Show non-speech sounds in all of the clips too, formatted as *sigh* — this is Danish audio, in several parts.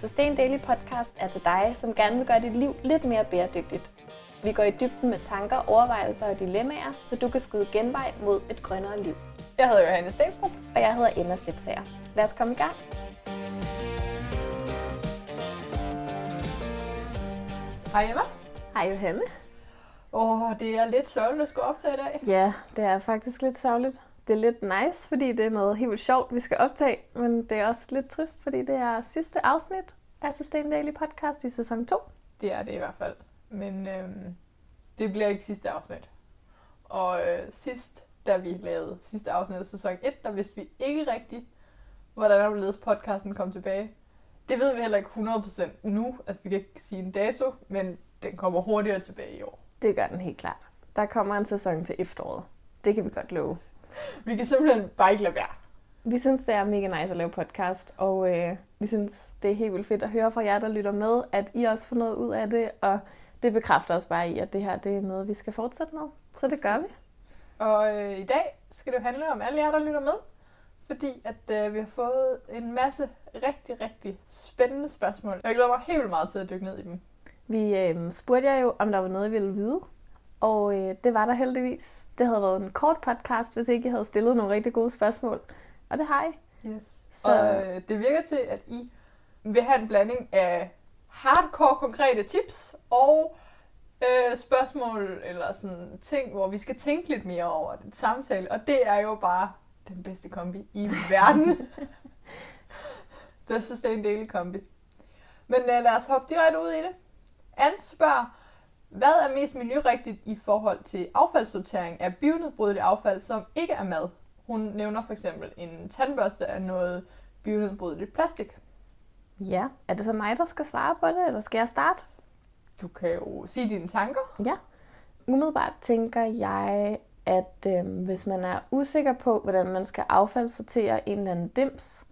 Sustain Daily Podcast er til dig, som gerne vil gøre dit liv lidt mere bæredygtigt. Vi går i dybden med tanker, overvejelser og dilemmaer, så du kan skyde genvej mod et grønnere liv. Jeg hedder Johanne Stenstrup. Og jeg hedder Emma Slipsager. Lad os komme i gang. Hej Emma. Hej Johanne. Åh, oh, det er lidt sørgeligt at skulle optage i dag. Ja, det er faktisk lidt sørgeligt. Det er lidt nice, fordi det er noget helt vildt sjovt, vi skal optage, men det er også lidt trist, fordi det er sidste afsnit af Sustain Daily Podcast i sæson 2. Det er det i hvert fald. Men øhm, det bliver ikke sidste afsnit. Og øh, sidst, da vi lavede sidste afsnit af sæson 1, der vidste vi ikke rigtigt, hvordan omledes podcasten kom tilbage. Det ved vi heller ikke 100% nu. Altså, vi kan ikke sige en dato, men den kommer hurtigere tilbage i år. Det gør den helt klart. Der kommer en sæson til efteråret. Det kan vi godt love. *laughs* Vi kan simpelthen bare ikke lade være. Vi synes, det er mega nice at lave podcast, og øh, vi synes, det er helt vildt fedt at høre fra jer, der lytter med, at I også får noget ud af det, og det bekræfter os bare i, at det her det er noget, vi skal fortsætte med. Så det gør vi. Og øh, i dag skal det handle om alle jer, der lytter med, fordi at øh, vi har fået en masse rigtig, rigtig spændende spørgsmål. Jeg glæder mig helt vildt meget til at dykke ned i dem. Vi øh, spurgte jer jo, om der var noget, I ville vide, og øh, det var der heldigvis. Det havde været en kort podcast, hvis ikke I havde stillet nogle rigtig gode spørgsmål. Og det har I. Yes. Så... Og øh, det virker til, at I vil have en blanding af hardcore konkrete tips og øh, spørgsmål eller sådan ting, hvor vi skal tænke lidt mere over det samtale. Og det er jo bare den bedste kombi i *laughs* verden. det synes, det er en del kombi. Men øh, lad os hoppe direkte ud i det. Anne spørger, hvad er mest miljørigtigt i forhold til affaldssortering af bionedbrydeligt affald, som ikke er mad? Hun nævner for eksempel en tandbørste af noget bionedbrydeligt plastik. Ja, er det så mig, der skal svare på det, eller skal jeg starte? Du kan jo sige dine tanker. Ja. Umiddelbart tænker jeg, at øh, hvis man er usikker på, hvordan man skal affaldssortere en eller anden dims,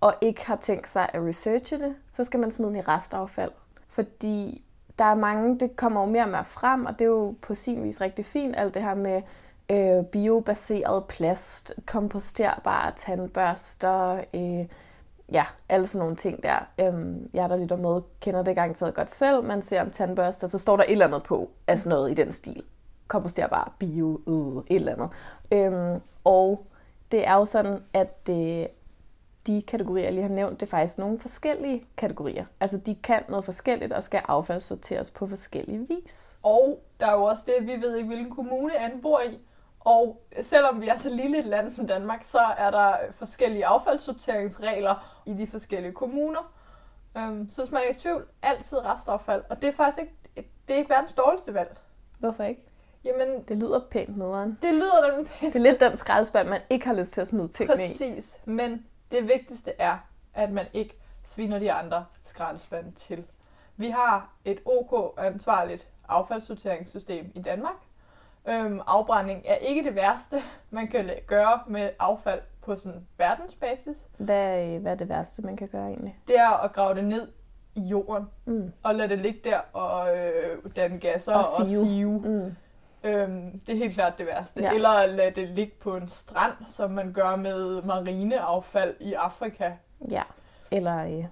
og ikke har tænkt sig at researche det, så skal man smide den i restaffald. Fordi der er mange, det kommer jo mere og mere frem, og det er jo på sin vis rigtig fint, alt det her med øh, biobaseret plast, komposterbare tandbørster, øh, ja, alle sådan nogle ting der. Øhm, jeg der lytter med, kender det garanteret godt selv. Man ser en tandbørste, så står der et eller andet på, altså noget i den stil. Komposterbar, bio, øh, et eller andet. Øhm, og det er jo sådan, at det, de kategorier, jeg lige har nævnt, det er faktisk nogle forskellige kategorier. Altså, de kan noget forskelligt og skal affaldssorteres på forskellige vis. Og der er jo også det, vi ved ikke, hvilken kommune Anne bor i. Og selvom vi er så lille et land som Danmark, så er der forskellige affaldssorteringsregler i de forskellige kommuner. Um, så hvis man er i tvivl, altid restaffald. Og det er faktisk ikke, det er ikke verdens dårligste valg. Hvorfor ikke? Jamen, det lyder pænt nederen. Det lyder den pænt. Det er lidt den skraldespand, man ikke har lyst til at smide ting i. Præcis. Men det vigtigste er, at man ikke sviner de andre skraldespande til. Vi har et OK ansvarligt affaldssorteringssystem i Danmark, Øhm, afbrænding er ikke det værste, man kan gøre med affald på sådan verdensbasis. Hvad, hvad er det værste, man kan gøre egentlig? Det er at grave det ned i jorden, mm. og lade det ligge der og øh, danne gasser og sive. Og sive. Mm. Øhm, det er helt klart det værste. Ja. Eller lade det ligge på en strand, som man gør med marineaffald i Afrika. Ja, eller øh,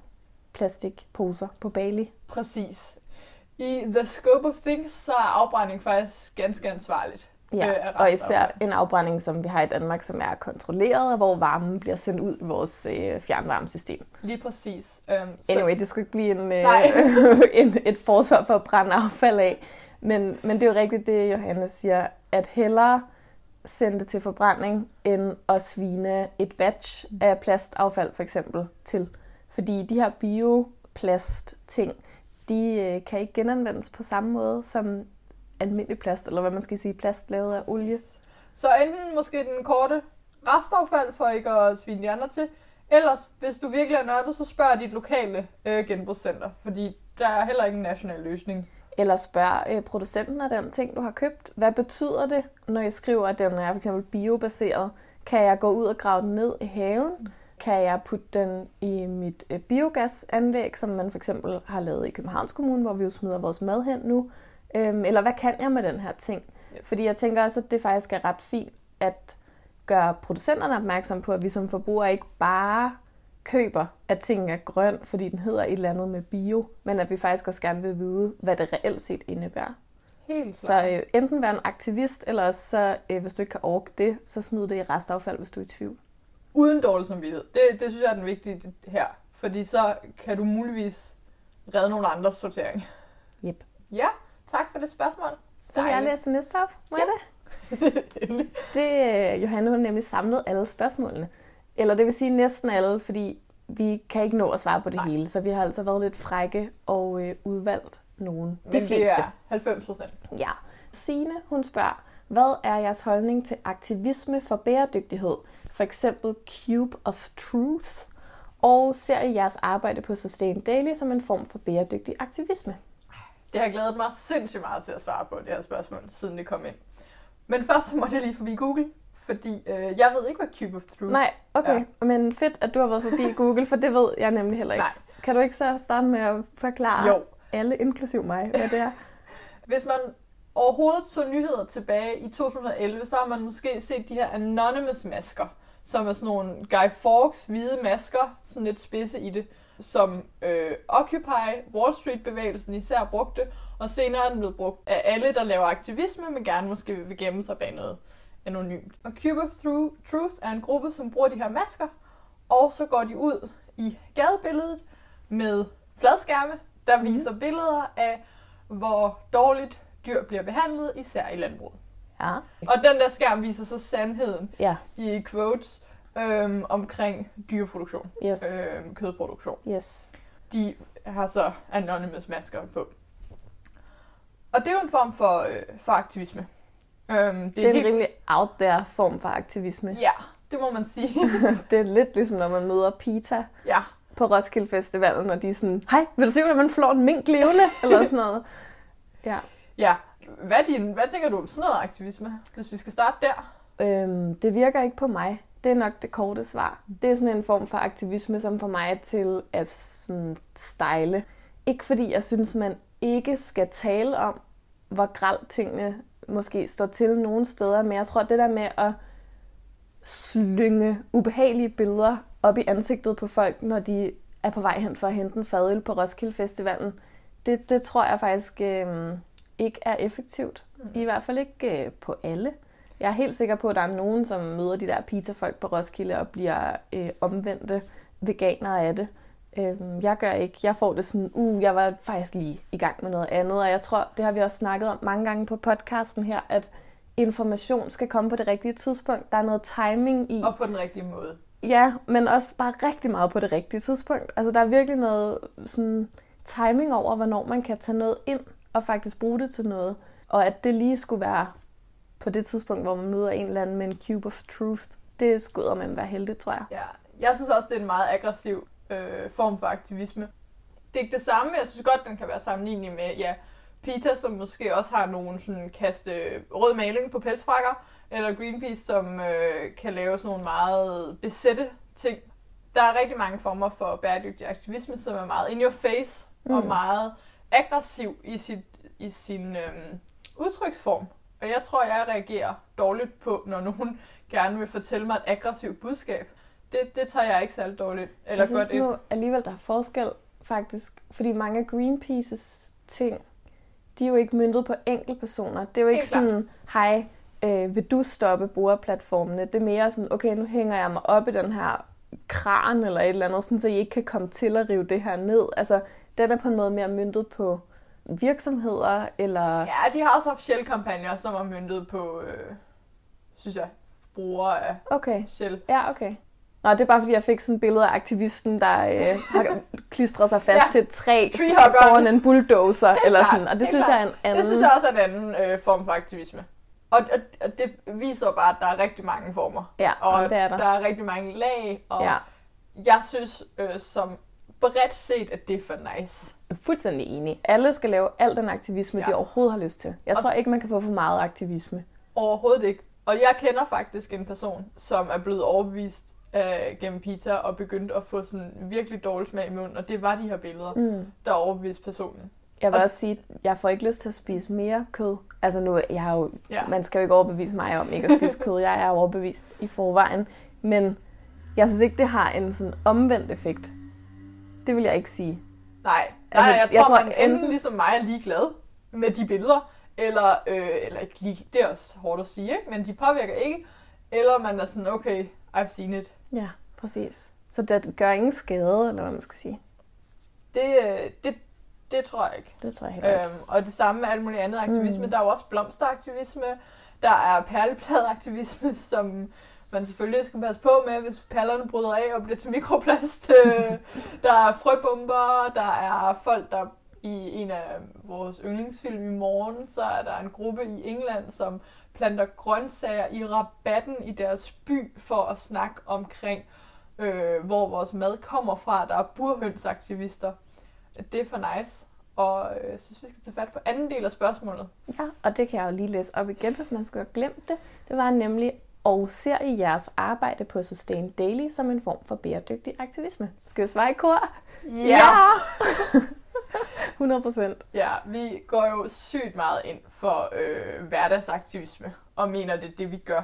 plastikposer på Bali. Præcis i the scope of things, så er afbrænding faktisk ganske ansvarligt. Ja, øh, og især en afbrænding, som vi har i Danmark, som er kontrolleret, og hvor varmen bliver sendt ud i vores øh, fjernvarmesystem. Lige præcis. Um, anyway, så... det skulle ikke blive en, øh, *laughs* en, et forsvar for at brænde affald af. Men, men det er jo rigtigt, det Johannes siger, at hellere sende det til forbrænding, end at svine et batch af plastaffald for eksempel til. Fordi de her bioplast ting, de øh, kan ikke genanvendes på samme måde som almindelig plast, eller hvad man skal sige, plast lavet af olie. Så enten måske den korte restaffald, for ikke at svine de andre til, ellers hvis du virkelig er nørdet, så spørg dit lokale øh, genbrugscenter, fordi der er heller ikke en national løsning. Eller spørg øh, producenten af den ting, du har købt. Hvad betyder det, når jeg skriver, at den er for eksempel biobaseret? Kan jeg gå ud og grave den ned i haven? Kan jeg putte den i mit øh, biogasanlæg, som man for eksempel har lavet i Københavns Kommune, hvor vi jo smider vores mad hen nu? Øhm, eller hvad kan jeg med den her ting? Fordi jeg tænker også, at det faktisk er ret fint at gøre producenterne opmærksom på, at vi som forbrugere ikke bare køber, at tingene er grøn, fordi den hedder et eller andet med bio, men at vi faktisk også gerne vil vide, hvad det reelt set indebærer. Helt Så klart. øh, enten være en aktivist, eller også så, øh, hvis du ikke kan orke det, så smid det i restaffald, hvis du er i tvivl. Uden dårlig samvittighed. Det, det synes jeg er den vigtige her. Fordi så kan du muligvis redde nogle andres sortering. Yep. Ja, tak for det spørgsmål. Så vil jeg læse næste op. Må jeg det? *laughs* Det, øh, Johanne, hun nemlig samlet alle spørgsmålene. Eller det vil sige næsten alle, fordi vi kan ikke nå at svare på det Nej. hele. Så vi har altså været lidt frække og øh, udvalgt nogle. De Men det fleste. er 90 procent. Ja. Signe, hun spørger, hvad er jeres holdning til aktivisme for bæredygtighed? For eksempel Cube of Truth. Og ser I jeres arbejde på Sustain Daily som en form for bæredygtig aktivisme? Det har glædet mig sindssygt meget til at svare på, det her spørgsmål, siden det kom ind. Men først så måtte jeg lige forbi Google, fordi øh, jeg ved ikke, hvad Cube of Truth Nej, okay. Ja. Men fedt, at du har været forbi *laughs* Google, for det ved jeg nemlig heller ikke. Nej. Kan du ikke så starte med at forklare Jo. alle, inklusiv mig, hvad det er? *laughs* Hvis man overhovedet så nyheder tilbage i 2011, så har man måske set de her anonymous masker, som er sådan nogle Guy Fawkes hvide masker, sådan lidt spidse i det, som øh, Occupy Wall Street-bevægelsen især brugte, og senere er den blevet brugt af alle, der laver aktivisme, men gerne måske vil gemme sig bag noget anonymt. Og Cube of Tru- Truth er en gruppe, som bruger de her masker, og så går de ud i gadebilledet med fladskærme, der Mhm. viser billeder af, hvor dårligt dyr bliver behandlet, især i landbruget. Ja. Og den der skærm viser så sandheden Ja, i quotes øhm, omkring dyreproduktion, yes. øhm, kødproduktion. Yes. De har så anonymous masker på. Og det er jo en form for, øh, for aktivisme. Øhm, det, Det er en helt... rimelig out there form for aktivisme. Ja, det må man sige. *laughs* Det er lidt ligesom, når man møder PETA ja. på Roskilde Festivalen, og de er sådan, hej, vil du se, hvordan man flår en mink levende? *laughs* Eller sådan noget. Ja. ja. Hvad, er din, hvad tænker du om sådan noget aktivisme, hvis vi skal starte der? Øhm, det virker ikke på mig. Det er nok det korte svar. Det er sådan en form for aktivisme, som får mig til at sådan style. Ikke fordi jeg synes, man ikke skal tale om, hvor gralt tingene måske står til nogle steder, men jeg tror, at det der med at slynge ubehagelige billeder op i ansigtet på folk, når de er på vej hen for at hente en fadøl på Roskilde Festivalen, det, det tror jeg faktisk øh, ikke er effektivt. I hvert fald ikke øh, på alle. Jeg er helt sikker på, at der er nogen, som møder de der pizzafolk på Roskilde og bliver øh, omvendte veganere af det. Øhm, jeg gør ikke. Jeg får det sådan, uh, jeg var faktisk lige i gang med noget andet, og jeg tror, det har vi også snakket om mange gange på podcasten her, at information skal komme på det rigtige tidspunkt. Der er noget timing i. Og på den rigtige måde. Ja, men også bare rigtig meget på det rigtige tidspunkt. Altså, der er virkelig noget sådan, timing over, hvornår man kan tage noget ind og faktisk bruge det til noget. Og at det lige skulle være på det tidspunkt, hvor man møder en eller anden med en cube of truth, det skulle man være heldig, tror jeg. Ja. Jeg synes også, det er en meget aggressiv øh, form for aktivisme. Det er ikke det samme. Jeg synes godt, den kan være sammenlignelig med, ja, PETA, som måske også har nogen sådan kaste rød maling på pelsfrakker, eller Greenpeace, som øh, kan lave sådan nogle meget besætte ting. Der er rigtig mange former for bæredygtig aktivisme, som er meget in your face, mm. og meget aggressiv i, sit, i sin øhm, udtryksform. Og jeg tror, jeg reagerer dårligt på, når nogen gerne vil fortælle mig et aggressivt budskab. Det, det tager jeg ikke særlig dårligt. Eller jeg synes godt nu alligevel, der er forskel faktisk, fordi mange af Greenpeaces ting, de er jo ikke myndet på enkeltpersoner. Det er jo ikke Helt sådan, hej, øh, vil du stoppe brugerplatformene? Det er mere sådan, okay, nu hænger jeg mig op i den her kran eller et eller andet, sådan, så I ikke kan komme til at rive det her ned. Altså, den er på en måde mere myndet på virksomheder, eller... Ja, de har også haft Shell-kampagner, som er myndet på, øh, synes jeg, brugere af Okay, Shell. ja, okay. Nå, det er bare fordi, jeg fik sådan et billede af aktivisten, der øh, har klistret sig fast *laughs* Ja. til et træ foran en bulldozer, Helt eller klart, sådan. Og det synes klart. jeg er en anden... Det synes jeg også er en anden øh, form for aktivisme. Og, og, og det viser bare, at der er rigtig mange former. Ja, Og det er der. der er rigtig mange lag, og Ja, jeg synes øh, som bredt set, at det er for nice. jeg er fuldstændig enig. Alle skal lave al den aktivisme, ja. de overhovedet har lyst til. Jeg Og- tror ikke, man kan få for meget aktivisme. Overhovedet ikke. Og jeg kender faktisk en person, som er blevet overbevist øh, gennem pizza og begyndt at få sådan virkelig dårlig smag i munden, og det var de her billeder, Mm. der overbeviste personen. Jeg vil Og- også sige, at jeg får ikke lyst til at spise mere kød. Altså nu, jeg har jo, Ja. man skal jo ikke overbevise mig om ikke at spise kød. Jeg er overbevist i forvejen. Men Jeg synes ikke, det har en sådan omvendt effekt. Det vil jeg ikke sige. Nej, Altså, Nej jeg tror, jeg tror, man enten enten- ligesom mig er ligeglad med de billeder, eller, øh, eller ikke lige, det er også hårdt at sige, ikke? men de påvirker ikke, eller man er sådan, okay, I've seen it. Ja, præcis. Så det gør ingen skade, eller hvad man skal sige. Det, øh, det, det tror jeg ikke. Det tror jeg heller ikke. Øhm, og det samme med alt muligt andet aktivisme. Mm. Der er jo også blomsteraktivisme, der er perlepladaktivisme, *laughs* som man selvfølgelig skal passe på med, hvis perlerne bryder af og bliver til mikroplast. Øh, *laughs* der er frøbomber, der er folk, der i en af vores yndlingsfilm i morgen, så er der en gruppe i England, som planter grøntsager i rabatten i deres by for at snakke omkring, øh, hvor vores mad kommer fra. Der er burhønsaktivister. Det er for nice. Og øh, jeg synes, vi skal tage fat på anden del af spørgsmålet. Ja, og det kan jeg jo lige læse op igen, hvis man skulle have glemt det. Det var nemlig, og ser I jeres arbejde på Sustain Daily som en form for bæredygtig aktivisme? Skal vi svare i kor? *laughs* *laughs* 100 procent. Ja, vi går jo sygt meget ind for øh, hverdagsaktivisme, og mener, det er det, vi gør.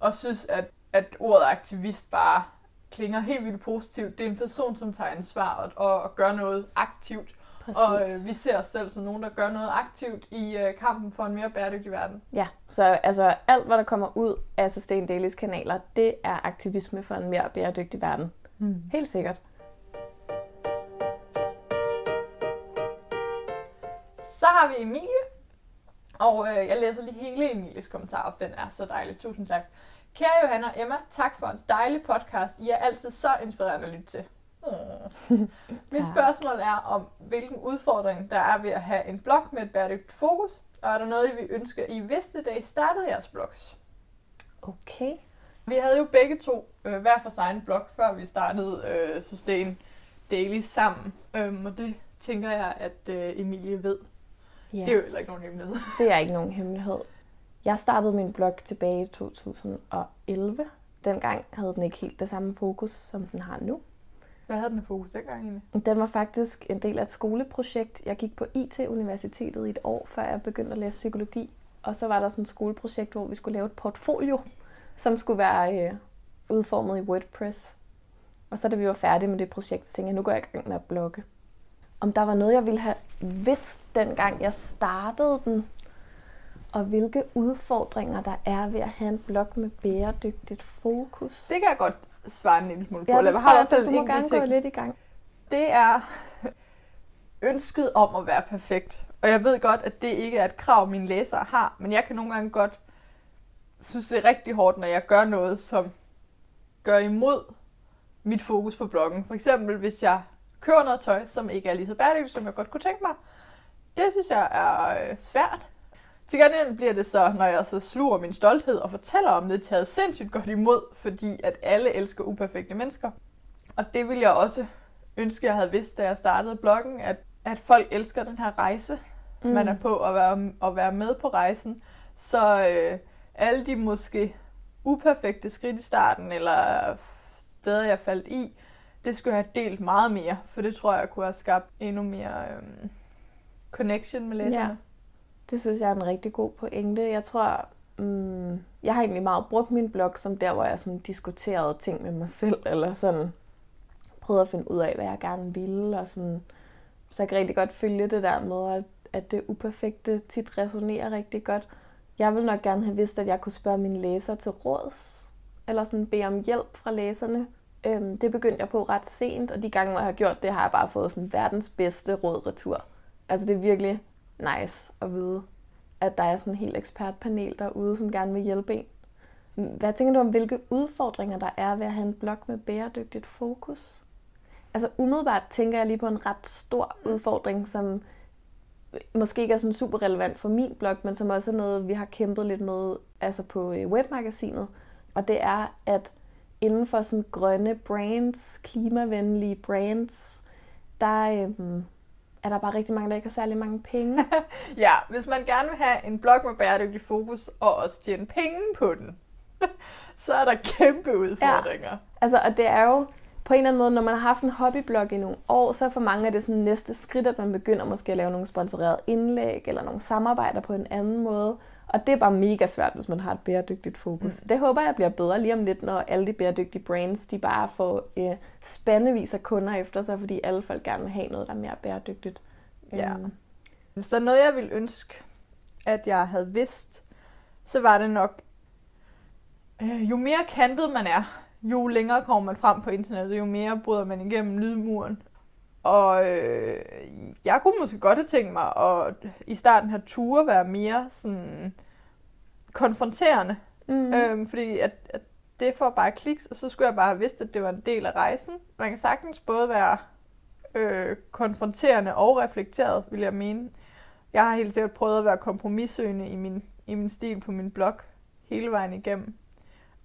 Og synes, at, at ordet aktivist bare klinger helt vildt positivt. Det er en person, som tager ansvar og, og, og gør noget aktivt. Præcis. Og øh, vi ser os selv som nogen, der gør noget aktivt i øh, kampen for en mere bæredygtig verden. Ja, så altså alt, hvad der kommer ud af Sustain Dailys kanaler, det er aktivisme for en mere bæredygtig verden. Mm. Helt sikkert. Så har vi Emilie, og øh, jeg læser lige hele Emilies kommentar op. Den er så dejlig. Tusind tak. Kære Johanna og Emma, tak for en dejlig podcast. I er altid så inspirerende at lytte til. Mm. *laughs* Mit spørgsmål er om, hvilken udfordring der er ved at have en blog med et bæredygtigt fokus, og er der noget, I vil ønske, I vidste, da I startede jeres blogs? Okay. Vi havde jo begge to øh, hver for sig en blog, før vi startede øh, Sustain Daily sammen, øhm, og det tænker jeg, at øh, Emilie ved. Ja. Det er jo heller ikke nogen hemmelighed. Det er ikke nogen hemmelighed. Jeg startede min blog tilbage i 2011. Dengang havde den ikke helt det samme fokus, som den har nu. Hvad havde den fokus dengang egentlig? Den var faktisk en del af et skoleprojekt. Jeg gik på IT-universitetet i et år, før jeg begyndte at læse psykologi. Og så var der sådan et skoleprojekt, hvor vi skulle lave et portfolio, som skulle være øh, udformet i WordPress. Og så da vi var færdige med det projekt, så tænkte jeg, nu går jeg i gang med at blogge. Om der var noget, jeg ville have vidst, dengang jeg startede den, og hvilke udfordringer der er ved at have en blog med bæredygtigt fokus. Det kan jeg godt svare en lille smule på. ja, det jeg har jeg, du må gerne gå ting. lidt i gang. Det er *laughs* ønsket om at være perfekt. Og jeg ved godt, at det ikke er et krav, mine læsere har, men jeg kan nogle gange godt synes, det er rigtig hårdt, når jeg gør noget, som gør imod mit fokus på bloggen. For eksempel, hvis jeg køber noget tøj, som ikke er lige så bæredygtigt, som jeg godt kunne tænke mig. Det synes jeg er øh, svært. Til gengæld bliver det så, når jeg så sluger min stolthed og fortæller om det, taget sindssygt godt imod, fordi at alle elsker uperfekte mennesker. Og det vil jeg også ønske, jeg havde vidst, da jeg startede bloggen, at, at folk elsker den her rejse, mm. man er på, at være, at være med på rejsen. Så øh, alle de måske uperfekte skridt i starten, eller steder, jeg faldt i, det skulle jeg have delt meget mere, for det tror jeg kunne have skabt endnu mere øhm, connection med læserne. Ja. Det synes jeg er en rigtig god pointe. Jeg tror, mm, jeg har egentlig meget brugt min blog som der, hvor jeg sådan diskuterede ting med mig selv, eller sådan prøvede at finde ud af, hvad jeg gerne ville, og sådan, så jeg kan rigtig godt følge det der med, at, at det uperfekte tit resonerer rigtig godt. Jeg vil nok gerne have vidst, at jeg kunne spørge mine læsere til råds, eller sådan bede om hjælp fra læserne. Øhm, det begyndte jeg på ret sent, og de gange, hvor jeg har gjort det, har jeg bare fået sådan verdens bedste råd retur. Altså det er virkelig nice at vide, at der er sådan en helt ekspertpanel derude, som gerne vil hjælpe en. Hvad tænker du om, hvilke udfordringer der er ved at have en blog med bæredygtigt fokus? Altså umiddelbart tænker jeg lige på en ret stor udfordring, som måske ikke er sådan super relevant for min blog, men som også er noget, vi har kæmpet lidt med altså på øh, webmagasinet. Og det er, at inden for sådan grønne brands, klimavenlige brands, der øhm, er der bare rigtig mange, der ikke har særlig mange penge. *laughs* Ja, hvis man gerne vil have en blog med bæredygtig fokus, og også tjene penge på den, *laughs* så er der kæmpe udfordringer. Altså, og det er jo på en eller anden måde, når man har haft en hobbyblog i nogle år, så er for mange af det sådan næste skridt, at man begynder måske at lave nogle sponsorerede indlæg, eller nogle samarbejder på en anden måde. Og det er bare mega svært, hvis man har et bæredygtigt fokus. Mm. Det håber jeg bliver bedre lige om lidt, når alle de bæredygtige brands, de bare får øh, spændevis af kunder efter sig, fordi alle folk gerne vil have noget, der er mere bæredygtigt. Ja. Hvis der er noget, jeg ville ønske, at jeg havde vidst, så var det nok, øh, jo mere kantet man er, jo længere kommer man frem på internettet, jo mere bryder man igennem lydmuren. Og øh, jeg kunne måske godt have tænkt mig at i starten have ture være mere sådan konfronterende. Mm. Øhm, fordi at, at det får bare kliks, og så skulle jeg bare have vidst, at det var en del af rejsen. Man kan sagtens både være øh, konfronterende og reflekteret, vil jeg mene. Jeg har helt sikkert prøvet at være kompromissøgende i min, i min stil på min blog hele vejen igennem.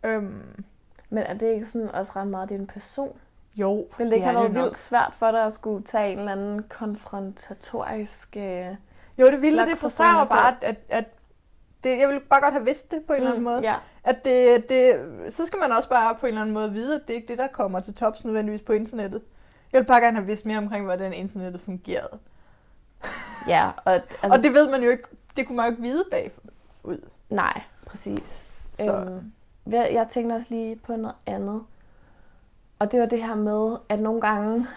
Øhm, Men er det ikke sådan også ret meget din person? Jo, Vil det ikke have været vildt svært for dig at skulle tage en eller anden konfrontatorisk... Øh, jo, det ville det frustrerer mig bare, at, at det, jeg ville bare godt have vidst det på en mm, eller anden mm, måde. Ja. At det, det, så skal man også bare på en eller anden måde vide, at det ikke er det, der kommer til tops nødvendigvis på internettet. Jeg vil bare gerne have vidst mere omkring, hvordan internettet fungerede. Ja, og, *laughs* altså, og det ved man jo ikke, det kunne man jo ikke vide bagud. Nej, præcis. Så. Øhm, jeg tænkte også lige på noget andet. Og det var det her med, at nogle gange,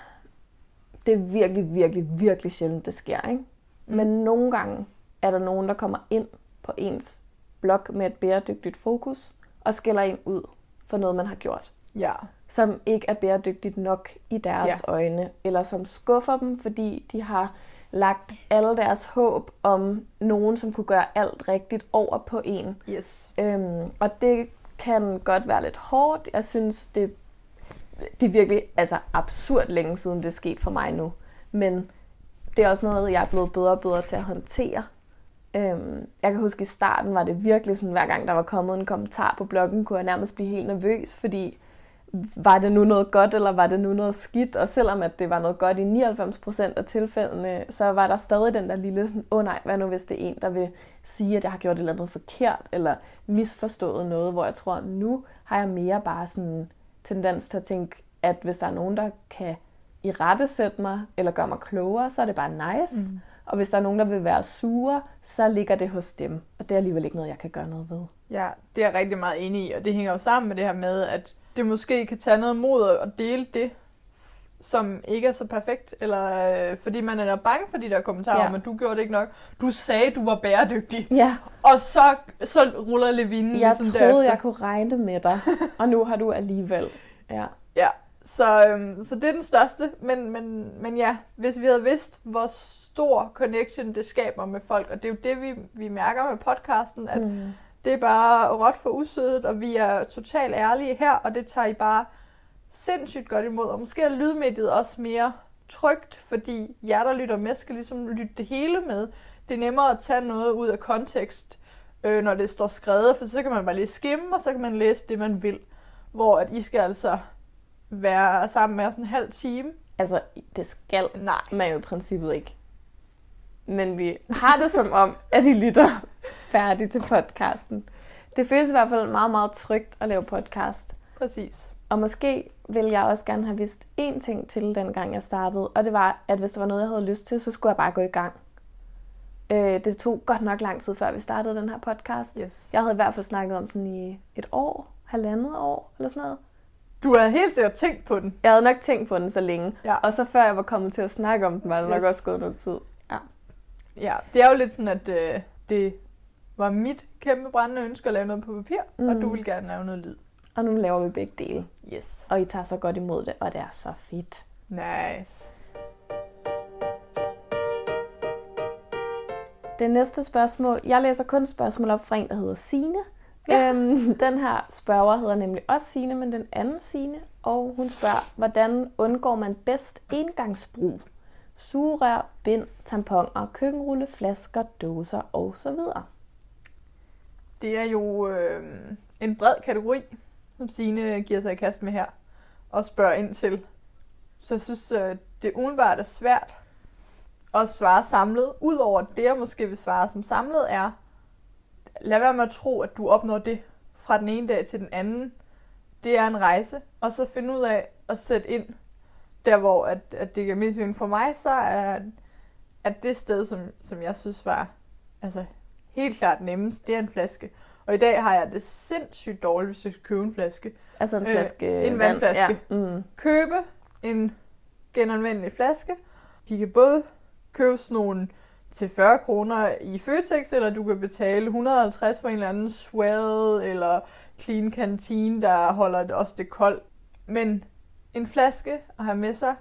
det er virkelig, virkelig, virkelig sjældent, det sker, ikke? Mm. Men nogle gange er der nogen, der kommer ind på ens blog med et bæredygtigt fokus, og skælder en ud for noget, man har gjort. Ja. Som ikke er bæredygtigt nok i deres ja. øjne, eller som skuffer dem, fordi de har lagt alle deres håb om nogen, som kunne gøre alt rigtigt over på en. Yes. Øhm, og det kan godt være lidt hårdt. Jeg synes, det, det er virkelig altså, absurd længe siden, det er sket for mig nu. Men det er også noget, jeg er blevet bedre og bedre til at håndtere. Øhm, jeg kan huske, i starten var det virkelig sådan, hver gang der var kommet en kommentar på bloggen, kunne jeg nærmest blive helt nervøs, fordi var det nu noget godt, eller var det nu noget skidt? Og selvom at det var noget godt i 99% af tilfældene, så var der stadig den der lille sådan, åh oh nej, hvad nu hvis det er en, der vil sige, at jeg har gjort et eller andet forkert, eller misforstået noget, hvor jeg tror, nu har jeg mere bare sådan tendens til at tænke, at hvis der er nogen, der kan i rette sætte mig, eller gøre mig klogere, så er det bare nice. Mm. Og hvis der er nogen, der vil være sure, så ligger det hos dem. Og det er alligevel ikke noget, jeg kan gøre noget ved. Ja, det er jeg rigtig meget enig i, og det hænger jo sammen med det her med, at det måske kan tage noget mod at dele det, som ikke er så perfekt, eller øh, fordi man er bange for de der kommentarer ja. om, at du gjorde det ikke nok. Du sagde, du var bæredygtig. Ja. Og så, så ruller levinen Jeg ligesom troede, derefter. jeg kunne regne med dig, *laughs* og nu har du alligevel. Ja. Ja, så, øhm, så det er den største. Men, men, men ja, hvis vi havde vidst, hvor stor connection det skaber med folk, og det er jo det, vi, vi mærker med podcasten, at mm. det er bare råt for usødet, og vi er totalt ærlige her, og det tager I bare sindssygt godt imod. Og måske er lydmediet også mere trygt, fordi jer, der lytter med, skal ligesom lytte det hele med. Det er nemmere at tage noget ud af kontekst, øh, når det står skrevet, for så kan man bare lige skimme, og så kan man læse det, man vil. Hvor at I skal altså være sammen med os en halv time. Altså, det skal Nej. man jo i princippet ikke. Men vi har det som om, at I lytter færdigt til podcasten. Det føles i hvert fald meget, meget trygt at lave podcast. Præcis. Og måske vil jeg også gerne have vidst én ting til, den gang jeg startede. Og det var, at hvis der var noget, jeg havde lyst til, så skulle jeg bare gå i gang. Øh, det tog godt nok lang tid, før vi startede den her podcast. Yes. Jeg havde i hvert fald snakket om den i et år, halvandet år, eller sådan noget. Du havde helt sikkert tænkt på den. Jeg havde nok tænkt på den så længe. Ja. Og så før jeg var kommet til at snakke om den, var det yes. nok også gået noget tid. Ja. ja, det er jo lidt sådan, at øh, det var mit kæmpe brændende ønske at lave noget på papir, mm. og du vil gerne lave noget lyd. Og nu laver vi begge dele. Yes. Og I tager så godt imod det, og det er så fedt. Nice. Det næste spørgsmål. Jeg læser kun spørgsmål op fra en, der hedder Sine. Ja. Øhm, den her spørger hedder nemlig også Sine, men den anden Sine. Og hun spørger, hvordan undgår man bedst engangsbrug? Sugerør, bind, tamponer, køkkenrulle, flasker, dåser osv. Det er jo øh, en bred kategori, som Signe giver sig i kast med her og spørger ind til. Så jeg synes, øh, det umiddelbart er svært at svare samlet. Udover det, jeg måske vil svare som samlet, er, lad være med at tro, at du opnår det fra den ene dag til den anden. det er en rejse, og så finde ud af at sætte ind der, hvor at, at det giver mest mening for mig, så er at det sted, som, som jeg synes var altså, helt klart nemmest, det er en flaske. Og i dag har jeg det sindssygt dårligt, hvis jeg skal købe en flaske. Altså en flaske øh, En vand. vandflaske. Ja. Mm. Købe en genanvendelig flaske. De kan både købe sådan nogle til 40 kroner i Føtex, eller du kan betale 150 for en eller anden Swell eller Clean Canteen, der holder det også det koldt. Men en flaske at have med sig,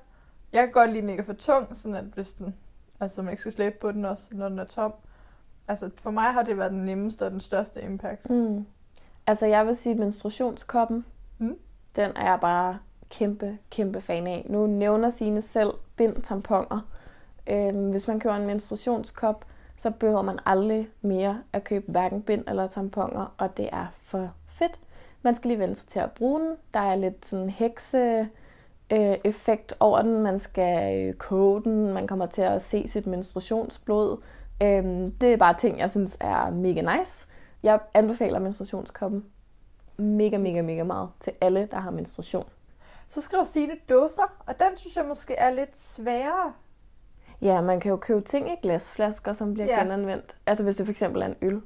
jeg kan godt lide, at den ikke er for tung, sådan at hvis den, altså man ikke skal slæbe på den også, når den er tom. Altså for mig har det været den nemmeste og den største impact. Mm. Altså jeg vil sige menstruationskoppen. Mm. Den er jeg bare kæmpe, kæmpe fan af. Nu nævner sine selv bind tamponer. Øhm, hvis man køber en menstruationskop, så behøver man aldrig mere at købe hverken bind eller tamponer, og det er for fedt. Man skal lige vende sig til at bruge den. Der er lidt sådan hekse øh, effekt over den. Man skal øh, koge den. Man kommer til at se sit menstruationsblod. Øhm, det er bare ting, jeg synes er mega nice. Jeg anbefaler menstruationskoppen mega, mega, mega meget til alle, der har menstruation. Så skriver Signe dåser, og den synes jeg måske er lidt sværere. Ja, man kan jo købe ting i glasflasker, som bliver Ja. genanvendt. Altså hvis det for eksempel er en øl.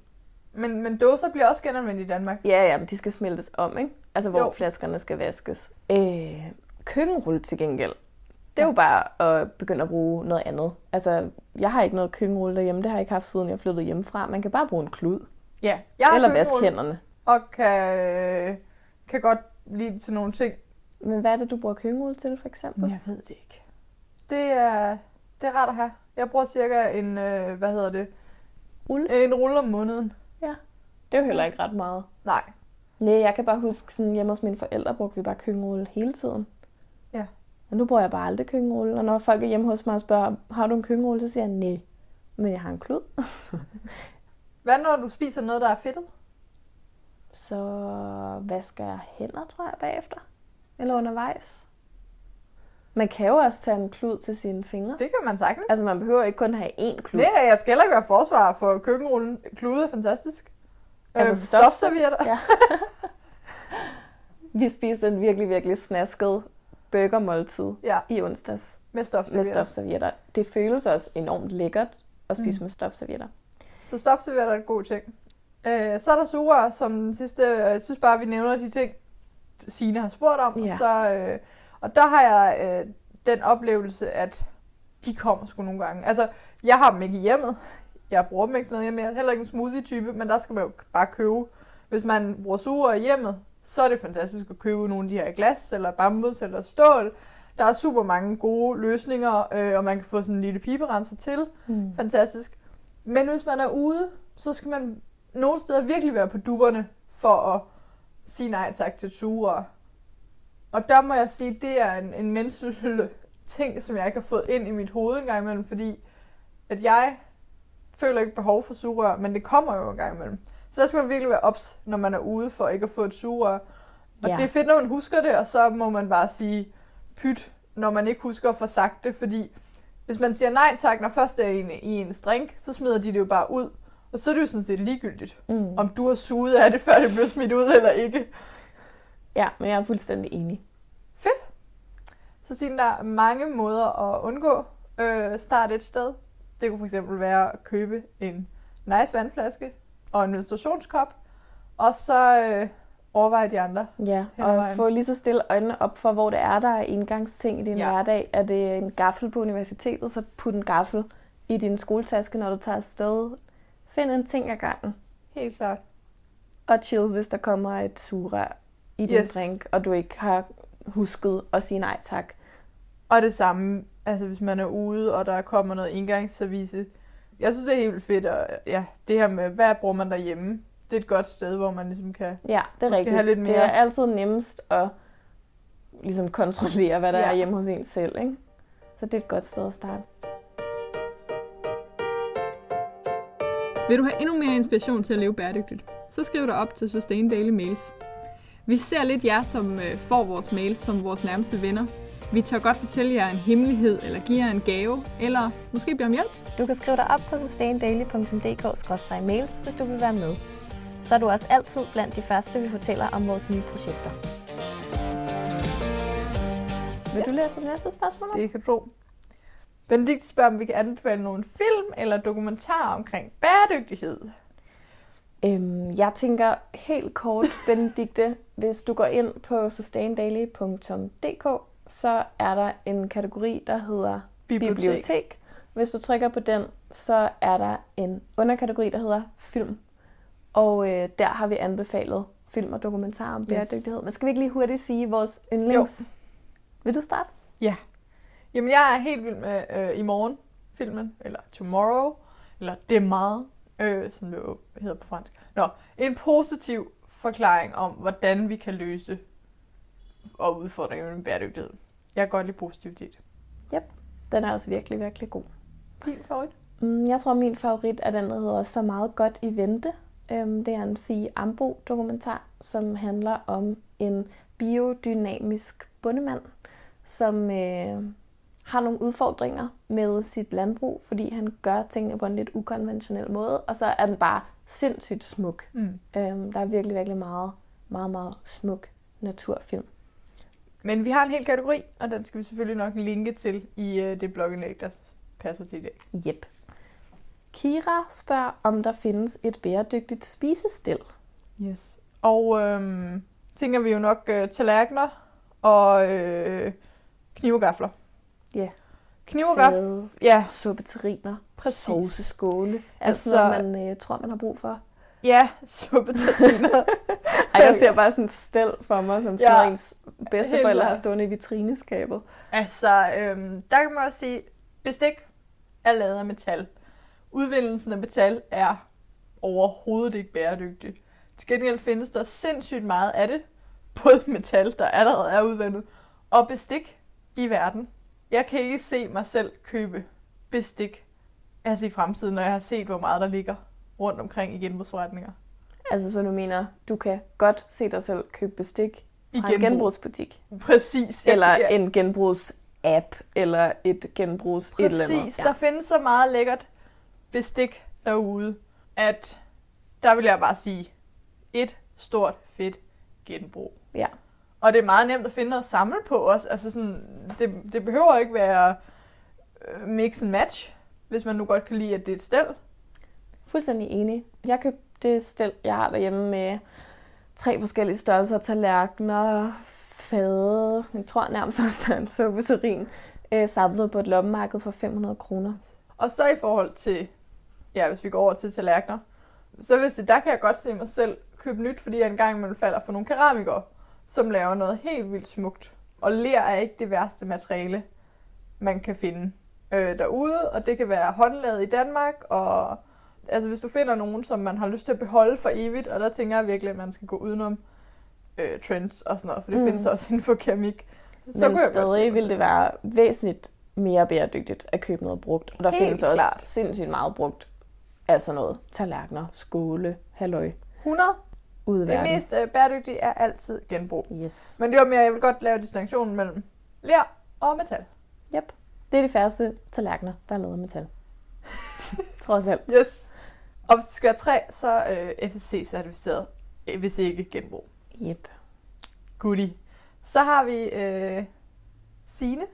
Men, men dåser bliver også genanvendt i Danmark. Ja, ja, men de skal smeltes om, ikke? Altså hvor jo. flaskerne skal vaskes. Øh, køkkenrulle til gengæld. Det er jo bare at begynde at bruge noget andet. Altså, jeg har ikke noget køkkenrulle derhjemme. Det har jeg ikke haft, siden jeg flyttede hjemmefra. Man kan bare bruge en klud. Ja, jeg har Eller vaske hænderne. Og kan, kan godt lide til nogle ting. Men hvad er det, du bruger køkkenrulle til, for eksempel? Jeg ved det ikke. Det er, det er rart at have. Jeg bruger cirka en, øh, hvad hedder det, Rulle? en rulle om måneden. Det er jo heller ikke ret meget. Nej. Nej, jeg kan bare huske, sådan hjemme hos mine forældre brugte vi bare køkkenrulle hele tiden. Ja. Og nu bruger jeg bare aldrig køkkenrulle. Og når folk er hjemme hos mig og spørger, har du en køkkenrulle, så siger jeg nej. Men jeg har en klud. *laughs* Hvad når du spiser noget, der er fedtet? Så vasker jeg hænder, tror jeg, bagefter. Eller undervejs. Man kan jo også tage en klud til sine fingre. Det kan man sagtens. Altså, man behøver ikke kun have én klud. Nej, jeg skal heller ikke være forsvar for køkkenrullen. Klude er fantastisk. Altså, stof- stofservietter. Ja. *laughs* Vi spiste en virkelig, virkelig snasket burgermåltid Ja, i onsdags med med stofservietter. stofservietter. Det føles også enormt lækkert at spise Mm. mm. med stofservietter. Så stofservietter er en god ting. Øh, så er der sugerør, som den sidste. Jeg synes bare, vi nævner de ting, Signe har spurgt om. Ja. Og, så, øh, og der har jeg øh, den oplevelse, at de kommer sgu nogle gange. Altså, jeg har dem ikke i hjemmet. Jeg bruger dem ikke noget hjemme. Jeg er heller ikke en smoothie-type, men der skal man jo bare købe. Hvis man bruger sugerør i hjemmet, så er det fantastisk at købe nogle af de her glas, eller bambus, eller stål. Der er super mange gode løsninger, øh, og man kan få sådan en lille piberenser til Mm. fantastisk. Men hvis man er ude, så skal man nogle steder virkelig være på dupperne for at sige nej tak til sugerør. Og der må jeg sige, at det er en, en menneskelig ting, som jeg ikke har fået ind i mit hoved engang imellem, fordi at jeg føler ikke behov for sugerør, men det kommer jo en gang imellem. Så der skal man virkelig være ops, når man er ude for ikke at få et sugerør. Og Ja. det er fedt, når man husker det, og så må man bare sige pyt, når man ikke husker at få sagt det, fordi hvis man siger nej tak, når først det er en, i en drink, så smider de det jo bare ud. Og så er det jo sådan set ligegyldigt, Mm. om du har suget af det, før det blev smidt ud eller ikke. Ja, men jeg er fuldstændig enig. Så siger der er mange måder at undgå øh, start et sted. Det kunne fx være at købe en nice vandflaske og en menstruationskop, og så øh, overveje de andre. Ja, og vejen. få lige så stille øjnene op for, hvor det er, der er indgangsting i din Ja. hverdag. Er det en gaffel på universitetet, så put en gaffel i din skoletaske, når du tager afsted. Find en ting ad gangen. Helt klart. Og chill, hvis der kommer et sugerør i din Yes. drink, og du ikke har husket at sige nej tak. Og det samme, altså hvis man er ude, og der kommer noget engangsservice. Jeg synes, det er helt vildt fedt, og ja, det her med, hvad bruger man derhjemme? Det er et godt sted, hvor man ligesom kan... Ja, det er rigtigt. have lidt Det mere- er altid nemmest at ligesom kontrollere, hvad der Ja. ja. er hjemme hos en selv. Ikke? Så det er et godt sted at starte. Vil du have endnu mere inspiration til at leve bæredygtigt, så skriv dig op til Sustain Daily Mails. Vi ser lidt jer, som øh, får vores mails som vores nærmeste venner. Vi tør godt fortælle jer en hemmelighed, eller give jer en gave, eller måske bede om hjælp. Du kan skrive dig op på sustaindaily.dk-mails, hvis du vil være med. Så er du også altid blandt de første, vi fortæller om vores nye projekter. Vil du læse det næste spørgsmål? op? Det kan du tro. Benedikt spørger, om vi kan anbefale nogle film eller dokumentarer omkring bæredygtighed. Øhm, jeg tænker helt kort, *laughs* Benedikte, hvis du går ind på sustaindaily.dk, så er der en kategori, der hedder Bibliotek. bibliotek. Hvis du trykker på den, så er der en underkategori, der hedder film. Og øh, der har vi anbefalet film og dokumentarer om Yes. bæredygtighed. Men skal vi ikke lige hurtigt sige vores yndlings? Jo. Vil du starte? Ja. Jamen, jeg er helt vild med øh, i morgen filmen, eller Tomorrow, eller Demain, øh, som det jo hedder på fransk. Nå, en positiv forklaring om, hvordan vi kan løse og udfordringer med bæredygtighed. Jeg kan godt lide positivitet. Den er også virkelig, virkelig god. Din favorit? Mm, Jeg tror, min favorit er den, der hedder Så meget godt i vente. Øhm, Det er en Fie Ambo dokumentar, som handler om en biodynamisk bondemand, som øh, har nogle udfordringer med sit landbrug, fordi han gør tingene på en lidt ukonventionel måde, og så er den bare sindssygt smuk. Mm. Øhm, Der er virkelig, virkelig meget, meget, meget smuk naturfilm. Men vi har en hel kategori, og den skal vi selvfølgelig nok linke til i øh, det blogindlæg, der passer til i dag. Yep. Kira spørger, om der findes et bæredygtigt spisestil. Yes. Og øhm, tænker vi jo nok øh, tallerkener og øh, kniv og gafler. Ja. Kniv og gafler. Ja, suppeterriner, Præcis. sovseskåle. Altså- Altså noget, man øh, tror, man har brug for. Ja, suppeterriner. *laughs* Ej, jeg ser bare sådan stel for mig, som sådan Ja, ja, ens bedsteforældre har stående i vitrineskabet. altså, øhm, der kan man også sige, bestik er lavet af metal. Udvindelsen af metal er overhovedet ikke bæredygtig. Til gengæld findes der sindssygt meget af det, både metal, der allerede er udvindet, og bestik i verden. Jeg kan ikke se mig selv købe bestik altså i fremtiden, når jeg har set, hvor meget der ligger rundt omkring i genbrugsforretninger. Altså, så du mener, du kan godt se dig selv købe bestik I fra en genbrugsbutik. Præcis. Jeg- Eller ja. en genbrugsapp, eller et genbrugs et eller andet. Præcis. Der findes så meget lækkert bestik derude, at der vil jeg bare sige, et stort fedt genbrug. Ja. Og det er meget nemt at finde noget at samle på også. Altså sådan, det, det behøver ikke være øh, mix and match, hvis man nu godt kan lide, at det er et stel. Fuldstændig enig. Jeg købte det stel, jeg har derhjemme med tre forskellige størrelser tallerkener, fade, jeg tror nærmest også, der er en suppeterin, øh, samlet på et loppemarked for 500 kroner. Og så i forhold til, ja, hvis vi går over til tallerkener, så hvis det, der kan jeg godt se mig selv købe nyt, fordi jeg engang man falder for nogle keramikere, som laver noget helt vildt smukt. Og ler er ikke det værste materiale, man kan finde øh, derude, og det kan være håndlavet i Danmark, og altså hvis du finder nogen, som man har lyst til at beholde for evigt, og der tænker jeg virkelig, at man skal gå udenom øh, trends og sådan noget, for det Mm. findes også inden for keramik. Men kunne jeg stadig mig vil selv. det være væsentligt mere bæredygtigt at købe noget brugt. Og der Helt findes også klart. sindssygt meget brugt af sådan noget. Tallerkener, skåle, halløj, 100. ude Det verden. mest øh, bæredygtige er altid genbrug. Yes. Men det var mere, jeg vil godt lave distinktionen mellem ler og metal. Yep. Det er de færreste tallerkener, der er lavet af metal. *laughs* Trods alt. Yes. Og være træ, så øh, FSC-certificeret, øh, hvis ikke genbrug. Yep. Goodie. Så har vi øh, Sine.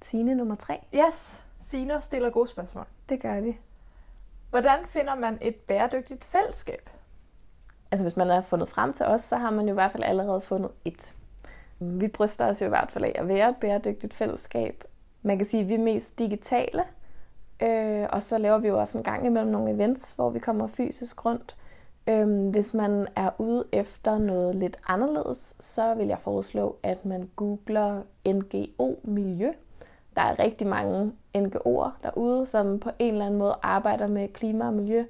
Tine nummer tre. Yes, Sine stiller gode spørgsmål. Det gør de. Hvordan finder man et bæredygtigt fællesskab? Altså hvis man er fundet frem til os, så har man jo i hvert fald allerede fundet et. Vi bryster os jo i hvert fald af at være et bæredygtigt fællesskab. Man kan sige, at vi er mest digitale, øh, og så laver vi jo også en gang imellem nogle events, hvor vi kommer fysisk rundt. Øh, hvis man er ude efter noget lidt anderledes, så vil jeg foreslå, at man googler NGO-miljø. Der er rigtig mange NGO'er derude, som på en eller anden måde arbejder med klima og miljø.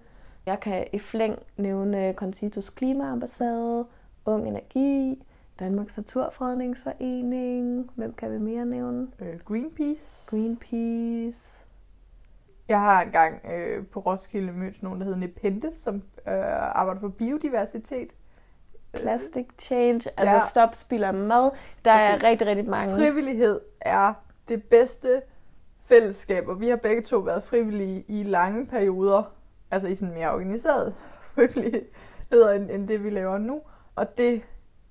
Jeg kan i flæng nævne Concitos Klimaambassade, Ung Energi, Danmarks Naturfredningsforening, hvem kan vi mere nævne? Øh, Greenpeace. Greenpeace. Jeg har engang øh, på Roskilde mødt nogen, der hedder Nepenthes, som øh, arbejder for biodiversitet. Plastic Change, altså Ja. stop spild af mad. Der er Præcis. rigtig, rigtig mange. Frivillighed er det bedste fællesskab, og vi har begge to været frivillige i lange perioder, altså i sådan mere organiseret *laughs* frivillighed, end, end det vi laver nu. Og det,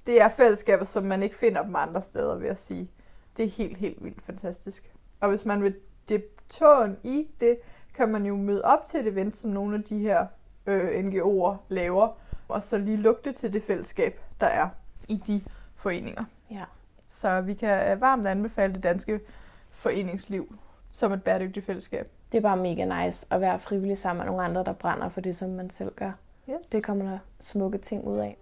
det er fællesskaber, som man ikke finder dem andre steder, vil jeg sige. det er helt, helt vildt fantastisk. Og hvis man vil dip tåen i det, kan man jo møde op til et event, som nogle af de her øh, NGO'er laver, og så lige lugte til det fællesskab, der er i de foreninger. Ja. Så vi kan øh, varmt anbefale det danske foreningsliv som et bæredygtigt fællesskab. Det er bare mega nice at være frivillig sammen med nogle andre, der brænder for det, som man selv gør. Yes. Det kommer der smukke ting ud af.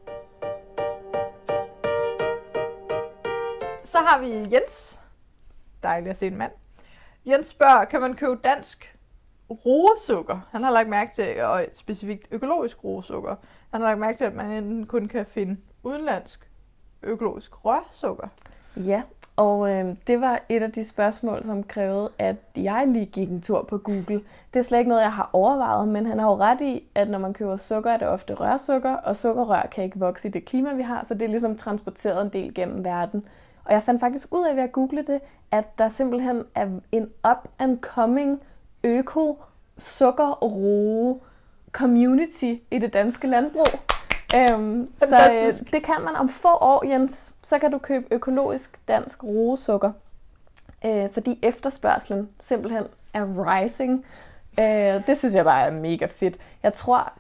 Så har vi Jens. Dejligt at se en mand. Jens spørger, kan man købe dansk roesukker? Han har lagt mærke til, og specifikt økologisk roesukker. Han har lagt mærke til, at man enten kun kan finde udenlandsk økologisk rørsukker. Ja, og øh, det var et af de spørgsmål, som krævede, at jeg lige gik en tur på Google. Det er slet ikke noget, jeg har overvejet, men han har jo ret i, at når man køber sukker, er det ofte rørsukker, og sukkerrør kan ikke vokse i det klima, vi har, så det er ligesom transporteret en del gennem verden. Og jeg fandt faktisk ud af ved at google det, at der simpelthen er en up-and-coming øko sukker community i det danske landbrug. Øhm, så øh, det kan man om få år, Jens. Så kan du købe økologisk dansk roesukker. Øh, fordi efterspørgselen simpelthen er rising. Øh, det synes jeg bare er mega fedt. Jeg tror,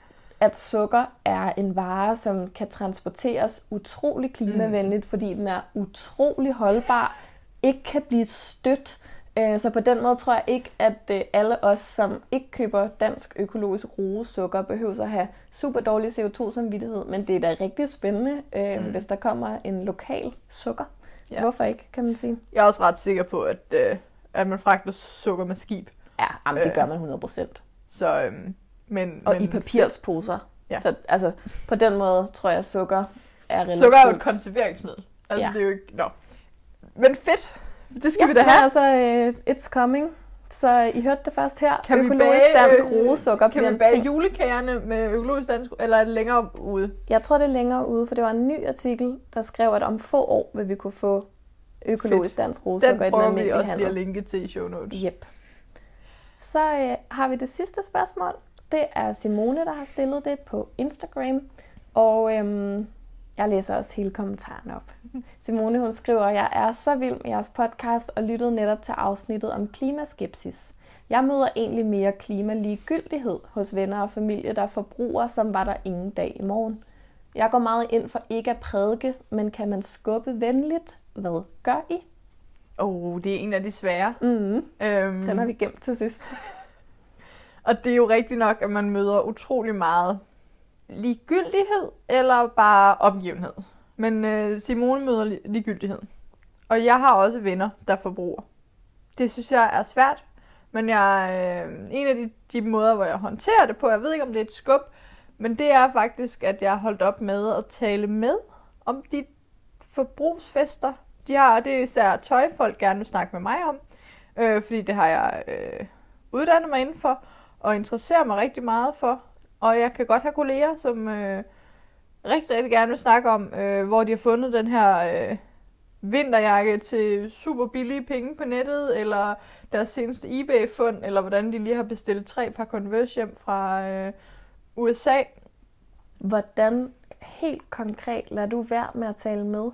at sukker er en vare, som kan transporteres utrolig klimavenligt, mm. fordi den er utrolig holdbar, ikke kan blive stødt. Øh, Så på den måde tror jeg ikke, at øh, alle os, som ikke køber dansk økologisk roesukker, behøver at have super dårlig CO2-samvittighed, men det er da rigtig spændende, øh, Mm. hvis der kommer en lokal sukker. Ja. Hvorfor ikke, kan man sige? Jeg er også ret sikker på, at, at man fragter sukker med skib. Ja, jamen, det gør man 100%. Så, øhm, men, Og men, i papirsposer. Ja. Så altså, på den måde tror jeg, at sukker er relativt... Sukker er jo et konserveringsmiddel. Altså, Ja. det er jo ikke... Nå. Men fedt. Det skal ja, vi da have. Ja, altså, øh, it's coming. Så I hørte det først her. Kan vi Økologisk bage, dansk øh, roesukker Kan vi bage ting. julekagerne med økologisk dansk, eller er det længere ude? Jeg tror, det er længere ude, for det var en ny artikel, der skrev, at om få år vil vi kunne få økologisk dansk Den roesukker i den prøver vi almindelige også lige at handel. linke til i show notes. Yep. Så øh, har vi det sidste spørgsmål. Det er Simone, der har stillet det på Instagram. Og øhm, jeg læser også hele kommentaren op. *laughs* Simone hun skriver, jeg er så vild med jeres podcast og lyttede netop til afsnittet om klimaskepsis. Jeg møder egentlig mere klimaligegyldighed hos venner og familie, der forbruger, som var der ingen dag i morgen. Jeg går meget ind for ikke at prædike, men kan man skubbe venligt? Hvad gør I? Oh, det er en af de svære. Mm, Øhm, den har vi gemt til sidst. *laughs* Og det er jo rigtigt nok, at man møder utrolig meget ligegyldighed eller bare opgivenhed. Men øh, Simone møder li- ligegyldighed. Og jeg har også venner, der forbruger. Det synes jeg er svært. Men jeg, øh, en af de, de måder, hvor jeg håndterer det på, jeg ved ikke, om det er et skub, men det er faktisk, at jeg har holdt op med at tale med om de forbrugsfester. De har, det er især tøj, folk gerne vil snakke med mig om. Øh, fordi det har jeg øh, uddannet mig inden for og interesserer mig rigtig meget for. Og jeg kan godt have kolleger, som øh, rigtig, rigtig gerne vil snakke om, øh, hvor de har fundet den her øh, vinterjakke til super billige penge på nettet, eller deres seneste eBay-fund, eller hvordan de lige har bestilt tre par Converse hjem fra øh, USA. Hvordan helt konkret lader du være med at tale med?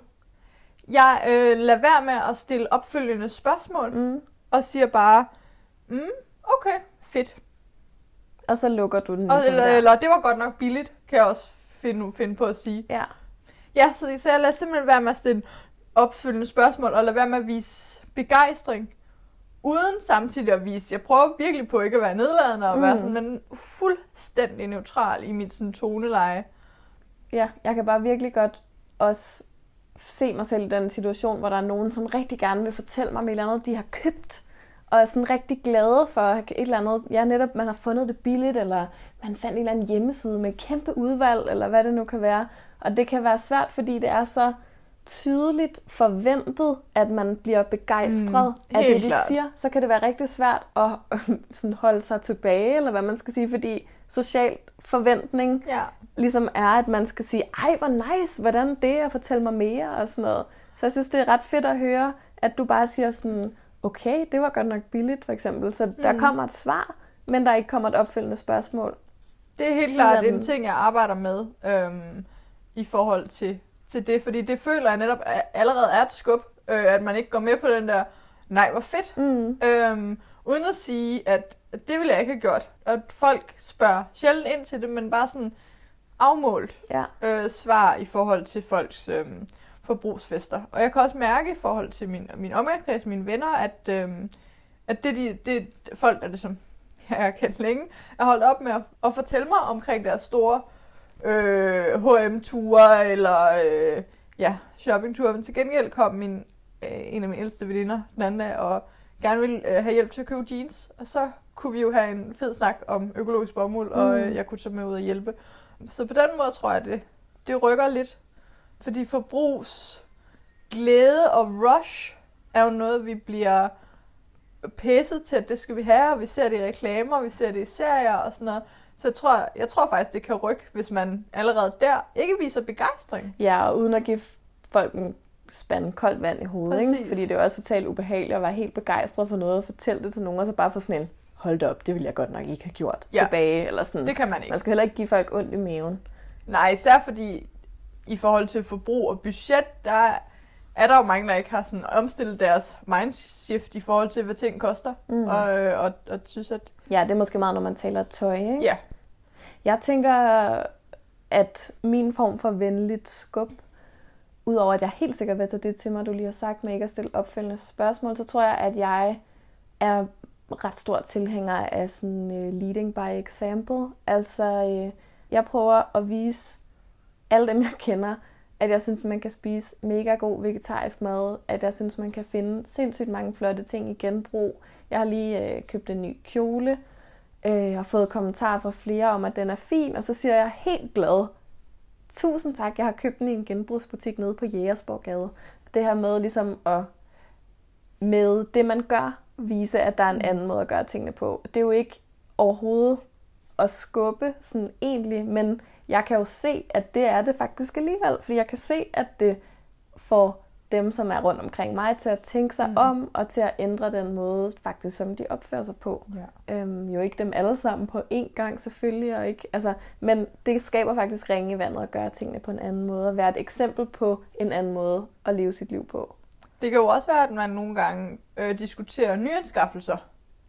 Jeg øh, lader være med at stille opfølgende spørgsmål, Mm. og siger bare, mm, okay, fedt. Og så lukker du den Og, ligesom eller, der. eller det var godt nok billigt, kan jeg også finde, finde på at sige. Ja. Ja, så, så jeg lader simpelthen være med at stille opfølgende spørgsmål, og lade være med at vise begejstring, uden samtidig at vise, jeg prøver virkelig på ikke at være nedladende og mm. være sådan, men fuldstændig neutral i mit sådan, toneleje. ja, jeg kan bare virkelig godt også se mig selv i den situation, hvor der er nogen, som rigtig gerne vil fortælle mig om et eller andet, de har købt, og er sådan rigtig glade for et eller andet. Ja, netop man har fundet det billigt, eller man fandt en eller anden hjemmeside med kæmpe udvalg, eller hvad det nu kan være. Og det kan være svært, fordi det er så tydeligt forventet, at man bliver begejstret Mm, af det, de klart. siger, så kan det være rigtig svært at *laughs* sådan holde sig tilbage, eller hvad man skal sige, fordi social forventning Ja. ligesom er, at man skal sige, ej, hvor nice, hvordan det er, og fortælle mig mere og sådan noget. Så jeg synes, det er ret fedt at høre, at du bare siger sådan, okay, det var godt nok billigt, for eksempel. Så der Mm. kommer et svar, men der ikke kommer et opfølgende spørgsmål. Det er helt klart Ligesom- en ting, jeg arbejder med øhm, i forhold til, til det, fordi det føler jeg netop at allerede er et skub. Øh, at man ikke går med på den der, nej, hvor fedt. Mm. Øhm, uden at sige, at det ville jeg ikke have gjort. At folk spørger sjældent ind til det, men bare sådan afmålt Ja. øh, svar i forhold til folks øh, forbrugsfester. Og jeg kan også mærke i forhold til min, min omgangskreds, mine venner, at, øh, at det, de, det folk, der ligesom *laughs* jeg har kendt længe, er holdt op med at, at fortælle mig omkring deres store øh, H&M-ture eller øh, ja, shoppingture. Men til gengæld kom min, øh, en af mine ældste veninder dag, og gerne ville øh, have hjælp til at købe jeans. Og så kunne vi jo have en fed snak om økologisk bomuld, mm. og øh, jeg kunne tage med ud og hjælpe. Så på den måde tror jeg, det, det rykker lidt. Fordi forbrugs glæde og rush er jo noget, vi bliver pæsset til, at det skal vi have, og vi ser det i reklamer, vi ser det i serier og sådan noget. Så jeg tror, jeg tror faktisk, det kan rykke, hvis man allerede der ikke viser begejstring. Ja, og uden at give folk en spand koldt vand i hovedet, ikke? Fordi det er jo også totalt ubehageligt at være helt begejstret for noget og fortælle det til nogen, og så bare få sådan en, hold op, det ville jeg godt nok ikke have gjort Ja. tilbage, eller sådan. Det kan man ikke. Man skal heller ikke give folk ondt i maven. Nej, især fordi i forhold til forbrug og budget, der er der jo mange, der ikke har sådan omstillet deres mindshift i forhold til, hvad ting koster. Mm. Og, og, og synes, at Ja, det er måske meget, når man taler tøj, ikke? ja, Jeg tænker, at min form for venligt skub, udover at jeg helt sikkert vil tage det til mig, du lige har sagt med ikke at stille opfølgende spørgsmål, så tror jeg, at jeg er ret stor tilhænger af sådan uh, leading by example. Altså, uh, jeg prøver at vise alle dem, jeg kender, at jeg synes, man kan spise mega god vegetarisk mad, at jeg synes, man kan finde sindssygt mange flotte ting i genbrug. Jeg har lige øh, købt en ny kjole, øh, og har fået kommentarer fra flere om, at den er fin, og så siger jeg helt glad, tusind tak, jeg har købt den i en genbrugsbutik nede på Jægersborggade. Det her med ligesom at med det, man gør, vise, at der er en anden måde at gøre tingene på. Det er jo ikke overhovedet at skubbe sådan egentlig, men jeg kan jo se, at det er det faktisk alligevel, fordi jeg kan se, at det får dem, som er rundt omkring mig, til at tænke sig mm. om, og til at ændre den måde, faktisk, som de opfører sig på. ja. Øhm, jo ikke dem alle sammen på én gang selvfølgelig, og ikke, altså, men det skaber faktisk ringe i vandet at gøre tingene på en anden måde, og være et eksempel på en anden måde at leve sit liv på. Det kan jo også være, at man nogle gange øh, diskuterer nyanskaffelser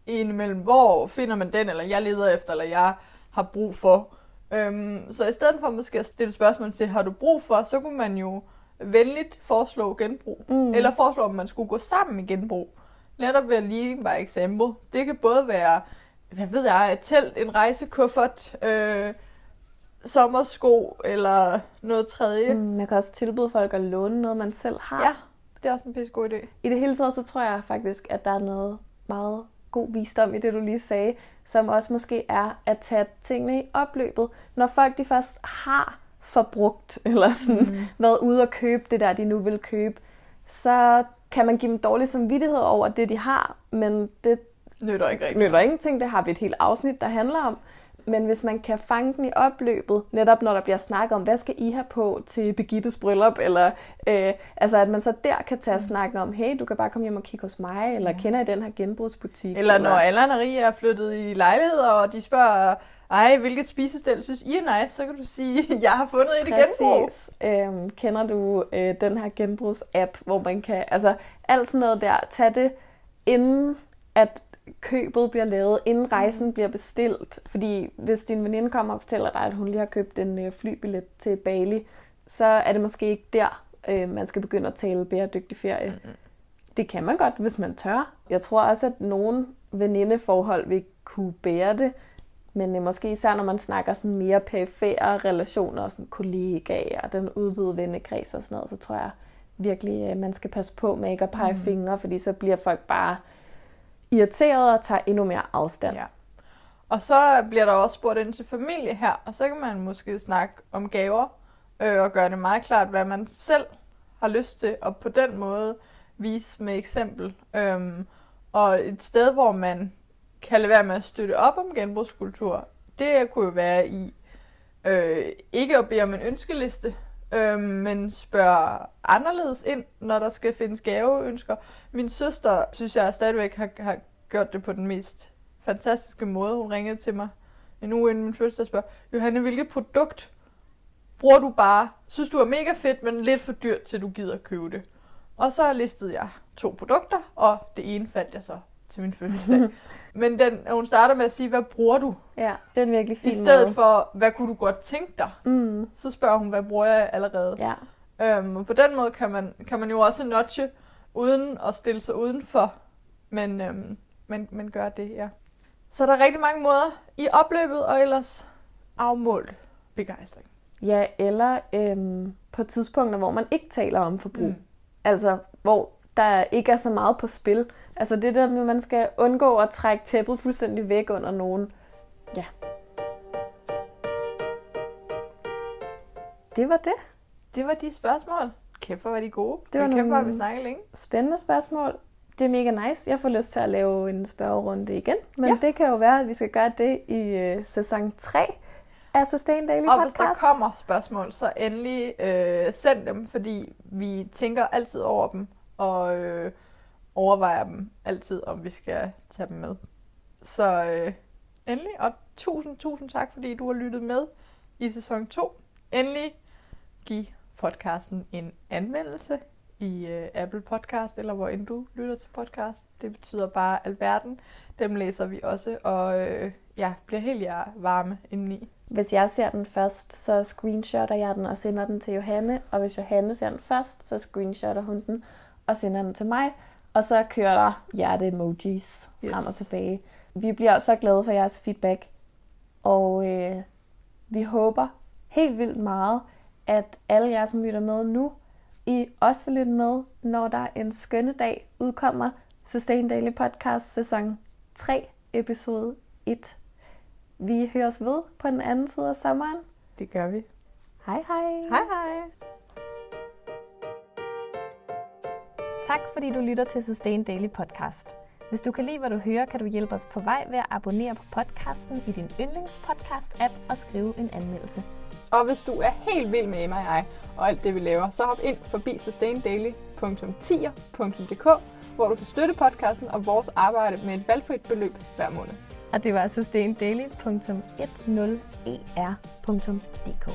indimellem. Hvor finder man den, eller jeg leder efter, eller jeg har brug for. Øhm, så i stedet for måske at stille spørgsmål til, har du brug for, så kunne man jo venligt foreslå genbrug. Mm. Eller foreslå, at man skulle gå sammen i genbrug. Netop ved at leading by example. Det kan både være, hvad ved jeg, et telt, en rejsekuffert, øh, sommersko eller noget tredje. Mm, man kan også tilbyde folk at låne noget, man selv har. Ja, det er også en pisse god idé. I det hele taget, så tror jeg faktisk, at der er noget meget god visdom i det, du lige sagde, som også måske er at tage tingene i opløbet. Når folk de først har forbrugt, *laughs* eller sådan mm. været ude og købe det der, de nu vil købe, så kan man give dem dårlig samvittighed over det, de har, men det Nytter ikke rigtigt. nytter ingenting. Det har vi et helt afsnit, der handler om. Men hvis man kan fange den i opløbet, netop når der bliver snakket om, hvad skal I have på til Begittes bryllup, eller øh, altså at man så der kan tage mm. snakken om, hey, du kan bare komme hjem og kigge hos mig, eller kender I den her genbrugsbutik? Eller når Allan og Rie er flyttet i lejligheder, og de spørger, ej, hvilket spisestel synes I er nice, så kan du sige, *laughs* jeg har fundet et genbrug. Øhm, kender du øh, den her genbrugsapp, hvor man kan, altså alt sådan noget der, tag det inden at købet bliver lavet, inden rejsen bliver bestilt. Fordi hvis din veninde kommer og fortæller dig, at hun lige har købt en øh, flybillet til Bali, så er det måske ikke der, øh, man skal begynde at tale bæredygtig ferie. Mm-hmm. Det kan man godt, hvis man tør. Jeg tror også, at nogle venindeforhold vil kunne bære det, men øh, måske især når man snakker sådan mere perifære relationer, sådan kollegaer, den udvidede vennekreds og sådan noget, så tror jeg virkelig, at man skal passe på med ikke at pege mm. fingre, fordi så bliver folk bare irriteret og tager endnu mere afstand. Ja. Og så bliver der også spurgt ind til familie her, og så kan man måske snakke om gaver, øh, og gøre det meget klart, hvad man selv har lyst til, og på den måde vise med eksempel. Øhm, og et sted, hvor man kan lade være med at støtte op om genbrugskultur, det kunne jo være i øh, ikke at bede om en ønskeliste, øh, men spørger anderledes ind, når der skal findes gaveønsker. Min søster, synes jeg, stadigvæk har, har gjort det på den mest fantastiske måde. Hun ringede til mig en uge inden min fødselsdag og spørger, Johanne, hvilket produkt bruger du bare, synes du er mega fedt, men lidt for dyrt, til du gider købe det? Og så listede jeg to produkter, og det ene faldt jeg så til min fødselsdag. *laughs* Men den, hun starter med at sige, hvad bruger du? Ja, det er en virkelig fin I stedet måde. for, hvad kunne du godt tænke dig? Mm, Så spørger hun, hvad bruger jeg allerede? ja. Øhm, og på den måde kan man, kan man jo også notche, uden at stille sig udenfor. Men, øhm, men, men gør det, ja. Så der er rigtig mange måder i opløbet, og ellers afmålt begejstring. Ja, eller øhm, på tidspunkter, hvor man ikke taler om forbrug. Mm. Mm. Altså, hvor der ikke er så meget på spil. Altså det der med, at man skal undgå at trække tæppet fuldstændig væk under nogen. Ja. Det var det. Det var de spørgsmål. Kæft, hvor var de gode. Det var Kæft, nogle- vi snakket længe. Spændende spørgsmål. Det er mega nice. Jeg får lyst til at lave en spørgerunde igen. Men Ja. det kan jo være, at vi skal gøre det i øh, sæson 3 af Sustain Daily Og Podcast. hvis der kommer spørgsmål, så endelig øh, send dem, fordi vi tænker altid over dem, og øh, overvejer dem altid, om vi skal tage dem med. Så øh, endelig, og tusind, tusind tak, fordi du har lyttet med i sæson 2. Endelig giv podcasten en anmeldelse i øh, Apple Podcast, eller hvor end du lytter til podcast. Det betyder bare alverden. Dem læser vi også, og øh, ja, bliver helt jer varme indeni. Hvis jeg ser den først, så screenshotter jeg den og sender den til Johanne. Og hvis Johanne ser den først, så screenshotter hun den og sender den til mig. Og så kører der hjerte-emojis Yes. frem og tilbage. Vi bliver så glade for jeres feedback. Og øh, vi håber helt vildt meget, at alle jer, som lytter med nu, I også vil lytte med, når der en skønne dag udkommer Sustain Daily Podcast sæson 3, episode 1. Vi høres ved på den anden side af sommeren. Det gør vi. Hej hej. Hej hej. Tak fordi du lytter til Sustain Daily Podcast. Hvis du kan lide, hvad du hører, kan du hjælpe os på vej ved at abonnere på podcasten i din yndlingspodcast-app og skrive en anmeldelse. Og hvis du er helt vild med Emma og jeg og alt det, vi laver, så hop ind forbi sustaindaily.tier.dk, hvor du kan støtte podcasten og vores arbejde med et valgfrit beløb hver måned. Og det var sustaindaily.10er.dk.